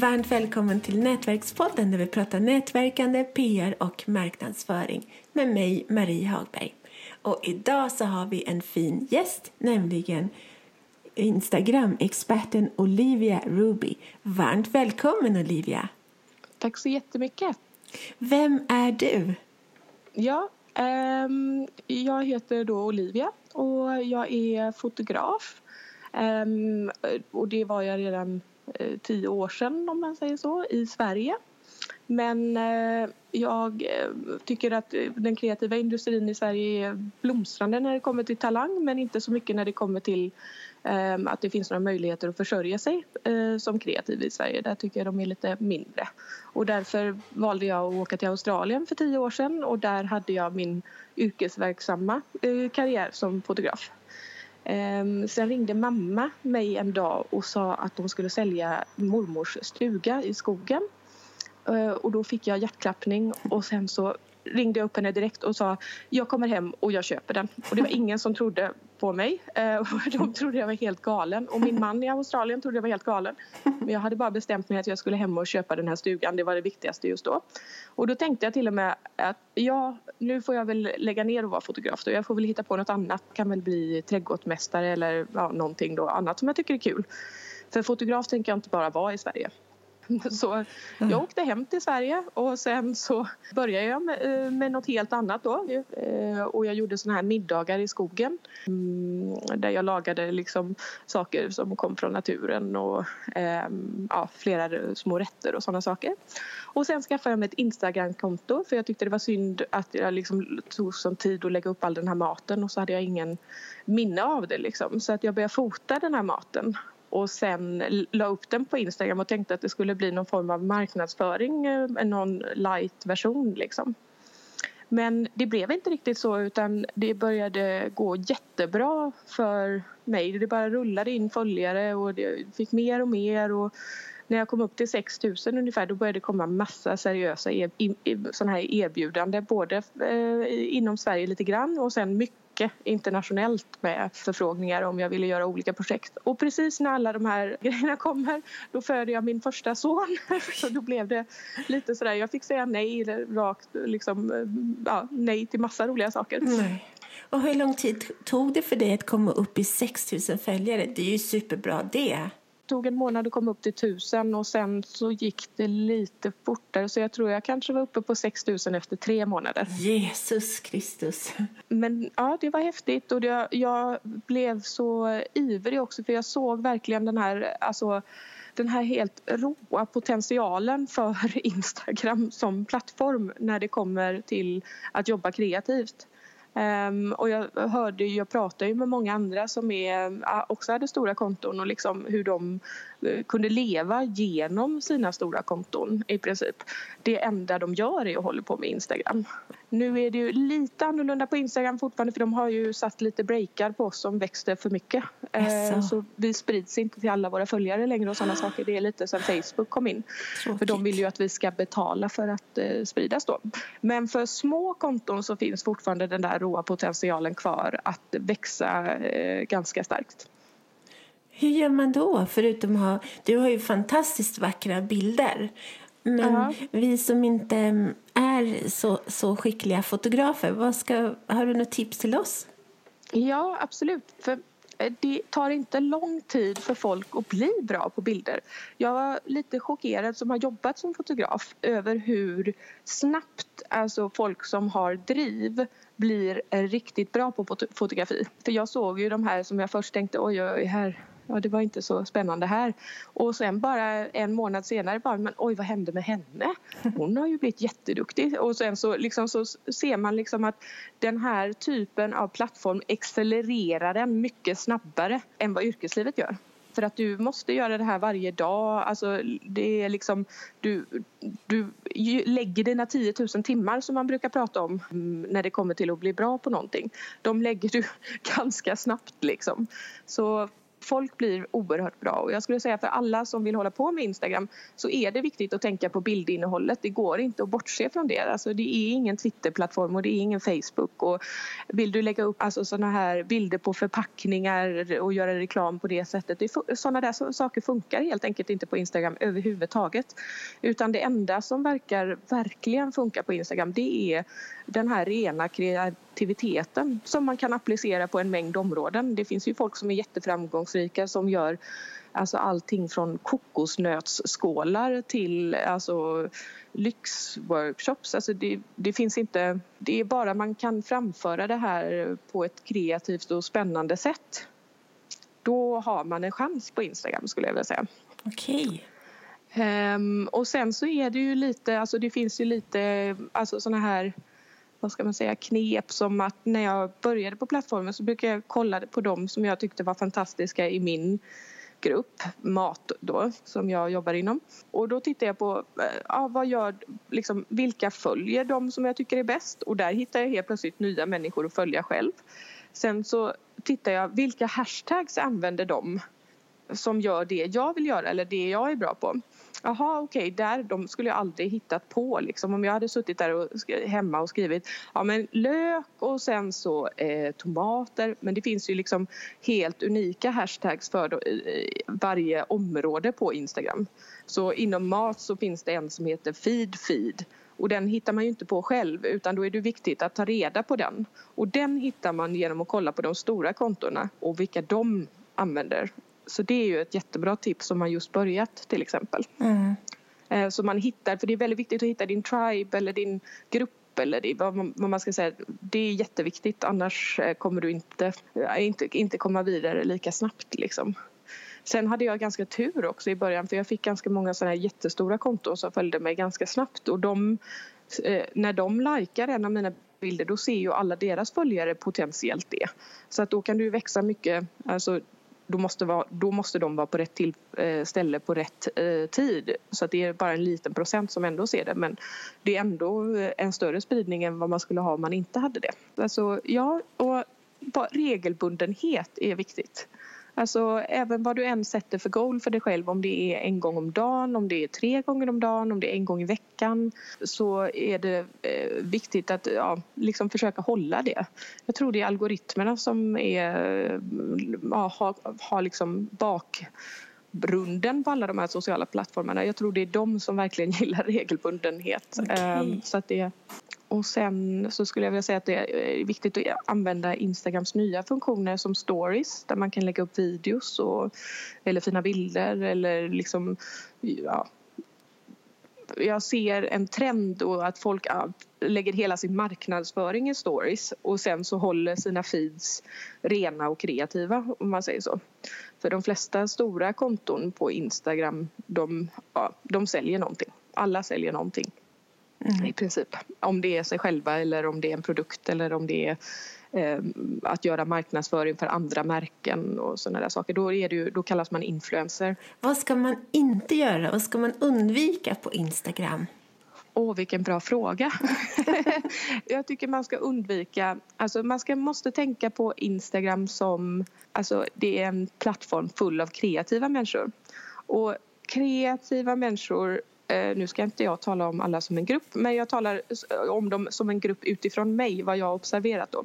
Varmt välkommen till Nätverkspodden där vi pratar nätverkande, PR och marknadsföring med mig, Marie Hagberg. Och idag så har vi en fin gäst, nämligen Instagram-experten Olivia Ruby. Varmt välkommen Olivia! Tack så jättemycket! Vem är du? Ja, um, jag heter då Olivia och jag är fotograf. Um, och det var jag redan Eh, tio år sedan om man säger så, i Sverige. Men eh, jag eh, tycker att den kreativa industrin i Sverige är blomstrande när det kommer till talang men inte så mycket när det kommer till ehm, att det finns några möjligheter att försörja sig eh, som kreativ i Sverige. Där tycker jag de är lite mindre. Och därför valde jag att åka till Australien för tio år sedan och där hade jag min yrkesverksamma eh, karriär som fotograf. Ehm, sen ringde mamma mig en dag och sa att de skulle sälja mormors stuga i skogen. Ehm, och då fick jag hjärtklappning och sen så ringde jag upp henne direkt och sa jag kommer hem och jag köper den. Och det var ingen som trodde på mig. Eh, de trodde jag var helt galen. Och min man i Australien trodde jag var helt galen. Men jag hade bara bestämt mig att jag skulle hem och köpa den här stugan. Det var det viktigaste just då. Och då tänkte jag till och med att ja, nu får jag väl lägga ner och vara fotograf. Då. Jag får väl hitta på något annat. Kan väl bli trädgårdsmästare eller ja, någonting då annat som jag tycker är kul. För fotograf tänker jag inte bara vara i Sverige. Så jag åkte hem till Sverige och sen så började jag med, eh, med något helt annat då. Eh, och jag gjorde såna här middagar i skogen mm, där jag lagade liksom saker som kom från naturen och ehm, ja, flera små rätter och sådana saker. Och sen skaffade jag mig ett Instagramkonto för jag tyckte det var synd att jag liksom tog sån tid att lägga upp all den här maten och så hade jag ingen minne av det liksom. Så att jag började fota den här maten och sen la upp den på Instagram och tänkte att det skulle bli någon form av marknadsföring, eh, någon light-version liksom. Men det blev inte riktigt så utan det började gå jättebra för mig. Det bara rullade in följare och det fick mer och mer och när jag kom upp till 6 000 ungefär då började det komma massa seriösa er, här erbjudanden både eh, inom Sverige lite grann och sen mycket mycket internationellt med förfrågningar om jag ville göra olika projekt. Och precis när alla de här grejerna kommer då födde jag min första son. Så då blev det lite sådär, jag fick säga nej rakt liksom, ja, nej till massa roliga saker. Nej. Och hur lång tid tog det för dig att komma upp i 6000 följare? Det är ju superbra det tog en månad att komma upp till tusen och sen så gick det lite fortare så jag tror jag kanske var uppe på 6000 efter tre månader. Jesus Kristus. Men ja, det var häftigt och det, jag blev så ivrig också för jag såg verkligen den här, alltså den här helt råa potentialen för Instagram som plattform när det kommer till att jobba kreativt. Um, och jag hörde, jag pratade ju med många andra som är, också hade stora konton och liksom hur de kunde leva genom sina stora konton i princip. Det enda de gör är att hålla på med Instagram. Nu är det ju lite annorlunda på Instagram fortfarande för de har ju satt lite breakar på oss som växte för mycket. Yes. Uh, så vi sprids inte till alla våra följare längre och sådana saker. Det är lite sen Facebook kom in. Tråkigt. För de vill ju att vi ska betala för att uh, spridas då. Men för små konton så finns fortfarande den där råa potentialen kvar att växa eh, ganska starkt. Hur gör man då? Förutom att ha, du har ju fantastiskt vackra bilder. Men uh -huh. vi som inte är så, så skickliga fotografer, vad ska, har du något tips till oss? Ja, absolut. För eh, det tar inte lång tid för folk att bli bra på bilder. Jag var lite chockerad som har jobbat som fotograf över hur snabbt alltså folk som har driv blir riktigt bra på fotografi. För jag såg ju de här som jag först tänkte oj, oj, här ja, det var inte så spännande här. Och sen bara en månad senare bara, men oj vad hände med henne? Hon har ju blivit jätteduktig. Och sen så, liksom, så ser man liksom att den här typen av plattform accelererar den mycket snabbare än vad yrkeslivet gör. För att du måste göra det här varje dag. Alltså, det är liksom, du, du lägger dina 10 000 timmar som man brukar prata om mm, när det kommer till att bli bra på någonting. De lägger du ganska snabbt. Liksom. Så folk blir oerhört bra och jag skulle säga för alla som vill hålla på med Instagram så är det viktigt att tänka på bildinnehållet. Det går inte att bortse från det. Alltså det är ingen Twitterplattform och det är ingen Facebook och vill du lägga upp alltså här bilder på förpackningar och göra reklam på det sättet. Det, sådana där saker funkar helt enkelt inte på Instagram överhuvudtaget. Utan det enda som verkar verkligen funka på Instagram det är den här rena kreativiteten som man kan applicera på en mängd områden. Det finns ju folk som är jätteframgångsrika som gör alltså allting från kokosnötsskålar till alltså lyxworkshops. Alltså det, det, finns inte, det är bara man kan framföra det här på ett kreativt och spännande sätt. Då har man en chans på Instagram skulle jag vilja säga. Okej. Okay. Um, ehm, och sen så är det ju lite, alltså det finns ju lite, alltså såna här vad ska man säga, knep som att när jag började på plattformen så brukade jag kolla på dem som jag tyckte var fantastiska i min grupp, mat då, som jag jobbar inom. Och då tittar jag på ja, vad gör, liksom, vilka följer de som jag tycker är bäst och där hittar jag helt plötsligt nya människor att följa själv. Sen så tittar jag vilka hashtags använder de som gör det jag vill göra eller det jag är bra på. Jaha, okej, okay, där de skulle jag aldrig hittat på liksom. Om jag hade suttit där och, hemma och skrivit ja, men lök och sen så eh, tomater. Men det finns ju liksom helt unika hashtags för då, eh, varje område på Instagram. Så inom mat så finns det en som heter feed feed och den hittar man ju inte på själv utan då är det viktigt att ta reda på den. Och den hittar man genom att kolla på de stora kontona och vilka de använder så det är ju ett jättebra tips om man just börjat till exempel. Mm. Eh, så man hittar, för det är väldigt viktigt att hitta din tribe eller din grupp eller det, vad, man, vad man ska säga. Det är jätteviktigt annars eh, kommer du inte, eh, inte, inte komma vidare lika snabbt liksom. Sen hade jag ganska tur också i början för jag fick ganska många sådana här jättestora konton som följde mig ganska snabbt och de, när de likar en av mina bilder då ser ju alla deras följare potentiellt det. Så att då kan du växa mycket, alltså då måste, vara, då måste de vara på rätt till, eh, ställe på rätt eh, tid. Så att det är bara en liten procent som ändå ser det. Men det är ändå eh, en större spridning än vad man skulle ha om man inte hade det. Alltså, ja, och regelbundenhet är viktigt. Alltså även vad du än sätter för goal för dig själv, om det är en gång om dagen, om det är tre gånger om dagen, om det är en gång i veckan så är det eh, viktigt att ja, liksom försöka hålla det. Jag tror det är algoritmerna som är, ja, har, har liksom bakgrunden på alla de här sociala plattformarna. Jag tror det är de som verkligen gillar regelbundenhet. Okay. Um, så att det, och sen så skulle jag vilja säga att det är viktigt att använda Instagrams nya funktioner som stories där man kan lägga upp videos och, eller fina bilder eller liksom ja, jag ser en trend och att folk lägger hela sin marknadsföring i stories och sen så håller sina feeds rena och kreativa om man säger så. För de flesta stora konton på Instagram de, ja, de säljer någonting. Alla säljer någonting. Mm. i princip. Om det är sig själva eller om det är en produkt eller om det är eh, att göra marknadsföring för andra märken och sådana där saker. Då, är det ju, då kallas man influencer. Vad ska man inte göra? Vad ska man undvika på Instagram? Åh, oh, vilken bra fråga. jag tycker man ska undvika... Alltså man ska, måste tänka på Instagram som... Alltså det är en plattform full av kreativa människor. Och kreativa människor Eh, nu ska inte jag tala om alla som en grupp men jag talar om dem som en grupp utifrån mig, vad jag har observerat då.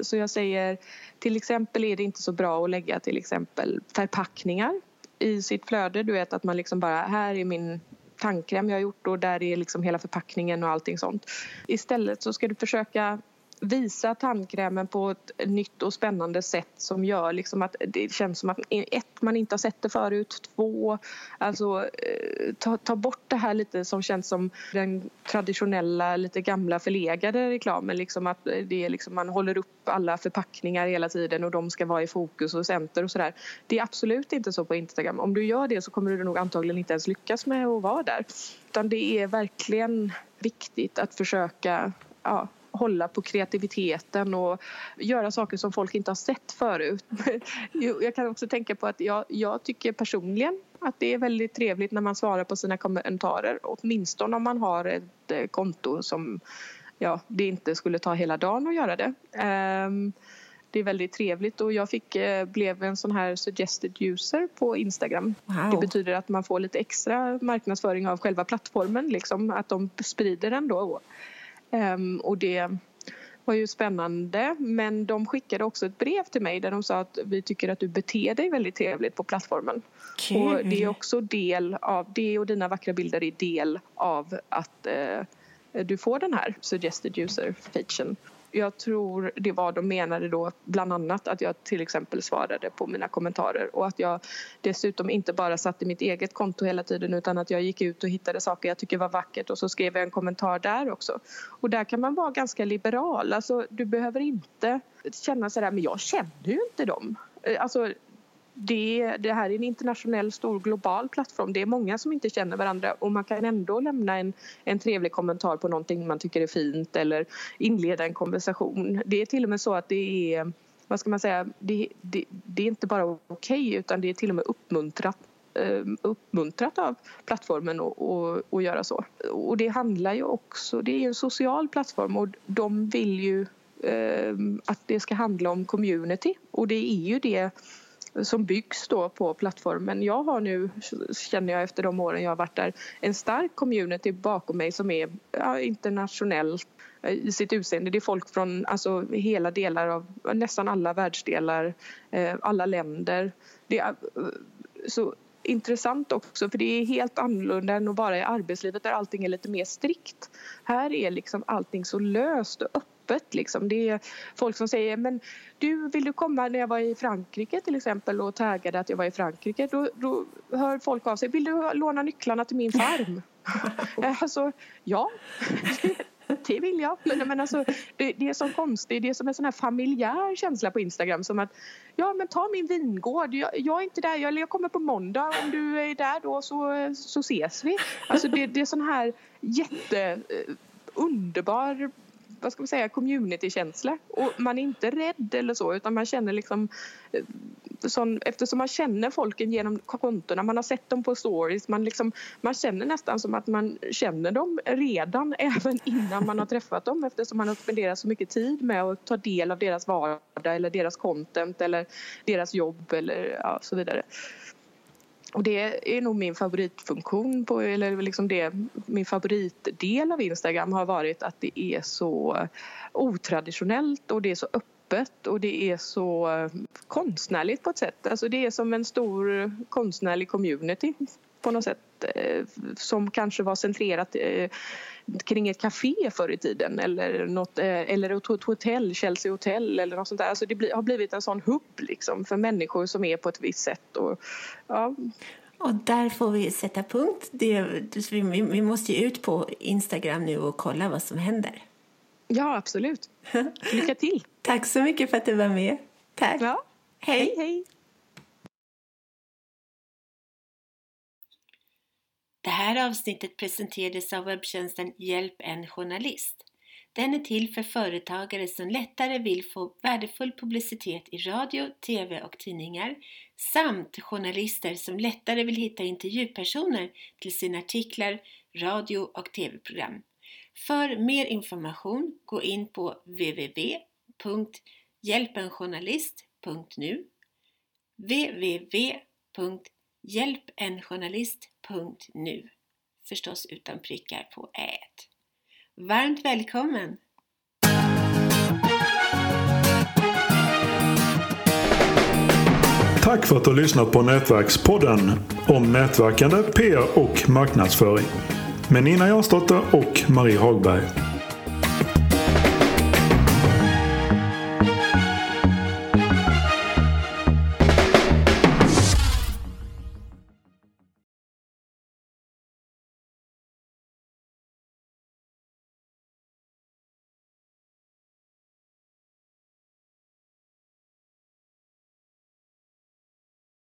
Så jag säger till exempel är det inte så bra att lägga till exempel förpackningar i sitt flöde. Du vet att man liksom bara, här är min tandkräm jag har gjort och där är liksom hela förpackningen och allting sånt. Istället så ska du försöka visa tandkrämen på ett nytt och spännande sätt som gör liksom att det känns som att ett, man inte har sett det förut, två, alltså eh, ta, ta bort det här lite som känns som den traditionella, lite gamla förlegade reklamen. Liksom att det är liksom, man håller upp alla förpackningar hela tiden och de ska vara i fokus och center och sådär. Det är absolut inte så på Instagram. Om du gör det så kommer du nog antagligen inte ens lyckas med att vara där. Utan det är verkligen viktigt att försöka ja, hålla på kreativiteten och göra saker som folk inte har sett förut. Jag kan också tänka på att jag, jag tycker personligen att det är väldigt trevligt när man svarar på sina kommentarer åtminstone om man har ett eh, konto som ja, det inte skulle ta hela dagen att göra det. Um, det är väldigt trevligt och jag fick, eh, blev en sån här suggested user på Instagram. Wow. Det betyder att man får lite extra marknadsföring av själva plattformen, liksom, att de sprider den då. Um, och det var ju spännande men de skickade också ett brev till mig där de sa att vi tycker att du beter dig väldigt trevligt på plattformen. Kul. Och det är också del av, det och dina vackra bilder är del av att eh, du får den här suggested user featuren jag tror det var de menade då bland annat att jag till exempel svarade på mina kommentarer och att jag dessutom inte bara satt i mitt eget konto hela tiden utan att jag gick ut och hittade saker jag tycker var vackert och så skrev jag en kommentar där också. Och där kan man vara ganska liberal, alltså du behöver inte känna sådär men jag känner ju inte dem. Eh, alltså det, det, här är en internationell stor global plattform. Det är många som inte känner varandra och man kan ändå lämna en, en trevlig kommentar på någonting man tycker är fint eller inleda en konversation. Det är till och med så att det är, vad ska man säga, det, det, det är inte bara okej okay, utan det är till och med uppmuntrat ehm, uppmuntrat av plattformen att göra så. Och det handlar ju också, det är en social plattform och de vill ju eh, att det ska handla om community och det är ju det som byggs då på plattformen. Jag har nu, känner jag efter de åren jag har varit där, en stark community bakom mig som är ja, internationellt eh, i sitt utseende. Det är folk från alltså, hela delar av nästan alla världsdelar, eh, alla länder. Det är eh, så intressant också för det är helt annorlunda än att vara i arbetslivet där allting är lite mer strikt. Här är liksom allting så löst och öppet öppet. Liksom. Det är folk som säger men du, vill du komma när jag var i Frankrike till exempel och taggade att jag var i Frankrike då, då hör folk av sig. Vill du låna nycklarna till min farm? alltså, ja. det vill jag. Men, alltså, det, det är så konstigt, det är som en sån här familjär känsla på Instagram som att ja men ta min vingård, jag, jag är inte där, jag, jag kommer på måndag, om du är där då så, så ses vi. Alltså det, det är sån här jätte eh, underbar vad ska man säga, communitykänsla. Och man är inte rädd eller så utan man känner liksom eh, sån, eftersom man känner folken genom kontona, man har sett dem på stories, man, liksom, man känner nästan som att man känner dem redan även innan man har träffat dem eftersom man har spenderat så mycket tid med att ta del av deras vardag eller deras content eller deras jobb eller ja, så vidare. Och det är nog min favoritfunktion på, eller liksom det, min favoritdel av Instagram har varit att det är så otraditionellt och det är så öppet och det är så eh, konstnärligt på ett sätt. Alltså det är som en stor konstnärlig community på något sätt som kanske var centrerat eh, kring ett café förr i tiden eller, något, eh, eller ett hotell, Chelsea Hotel eller något sånt där. Alltså det har blivit en sån hubb liksom för människor som är på ett visst sätt. Och, ja. och där får vi sätta punkt. Det, vi, vi måste ju ut på Instagram nu och kolla vad som händer. Ja, absolut. Lycka till! Tack så mycket för att du var med. Tack. Ja. Hej. hej, hej. Det här avsnittet presenterades av webbtjänsten Hjälp en journalist. Den är till för företagare som lättare vill få värdefull publicitet i radio, TV och tidningar samt journalister som lättare vill hitta intervjupersoner till sina artiklar, radio och TV-program. För mer information gå in på www.hjälpenjournalist.nu Punkt nu. Förstås utan prickar på ät. Varmt välkommen! Tack för att du har lyssnat på Nätverkspodden om nätverkande, PR och marknadsföring med Nina Jansdotter och Marie Hagberg.